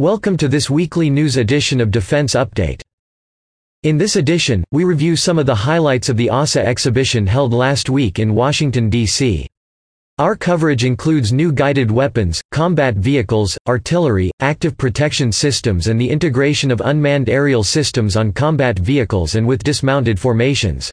Welcome to this weekly news edition of Defense Update. In this edition, we review some of the highlights of the AUSA exhibition held last week in Washington, D.C. Our coverage includes new guided weapons, combat vehicles, artillery, active protection systems and the integration of unmanned aerial systems on combat vehicles and with dismounted formations.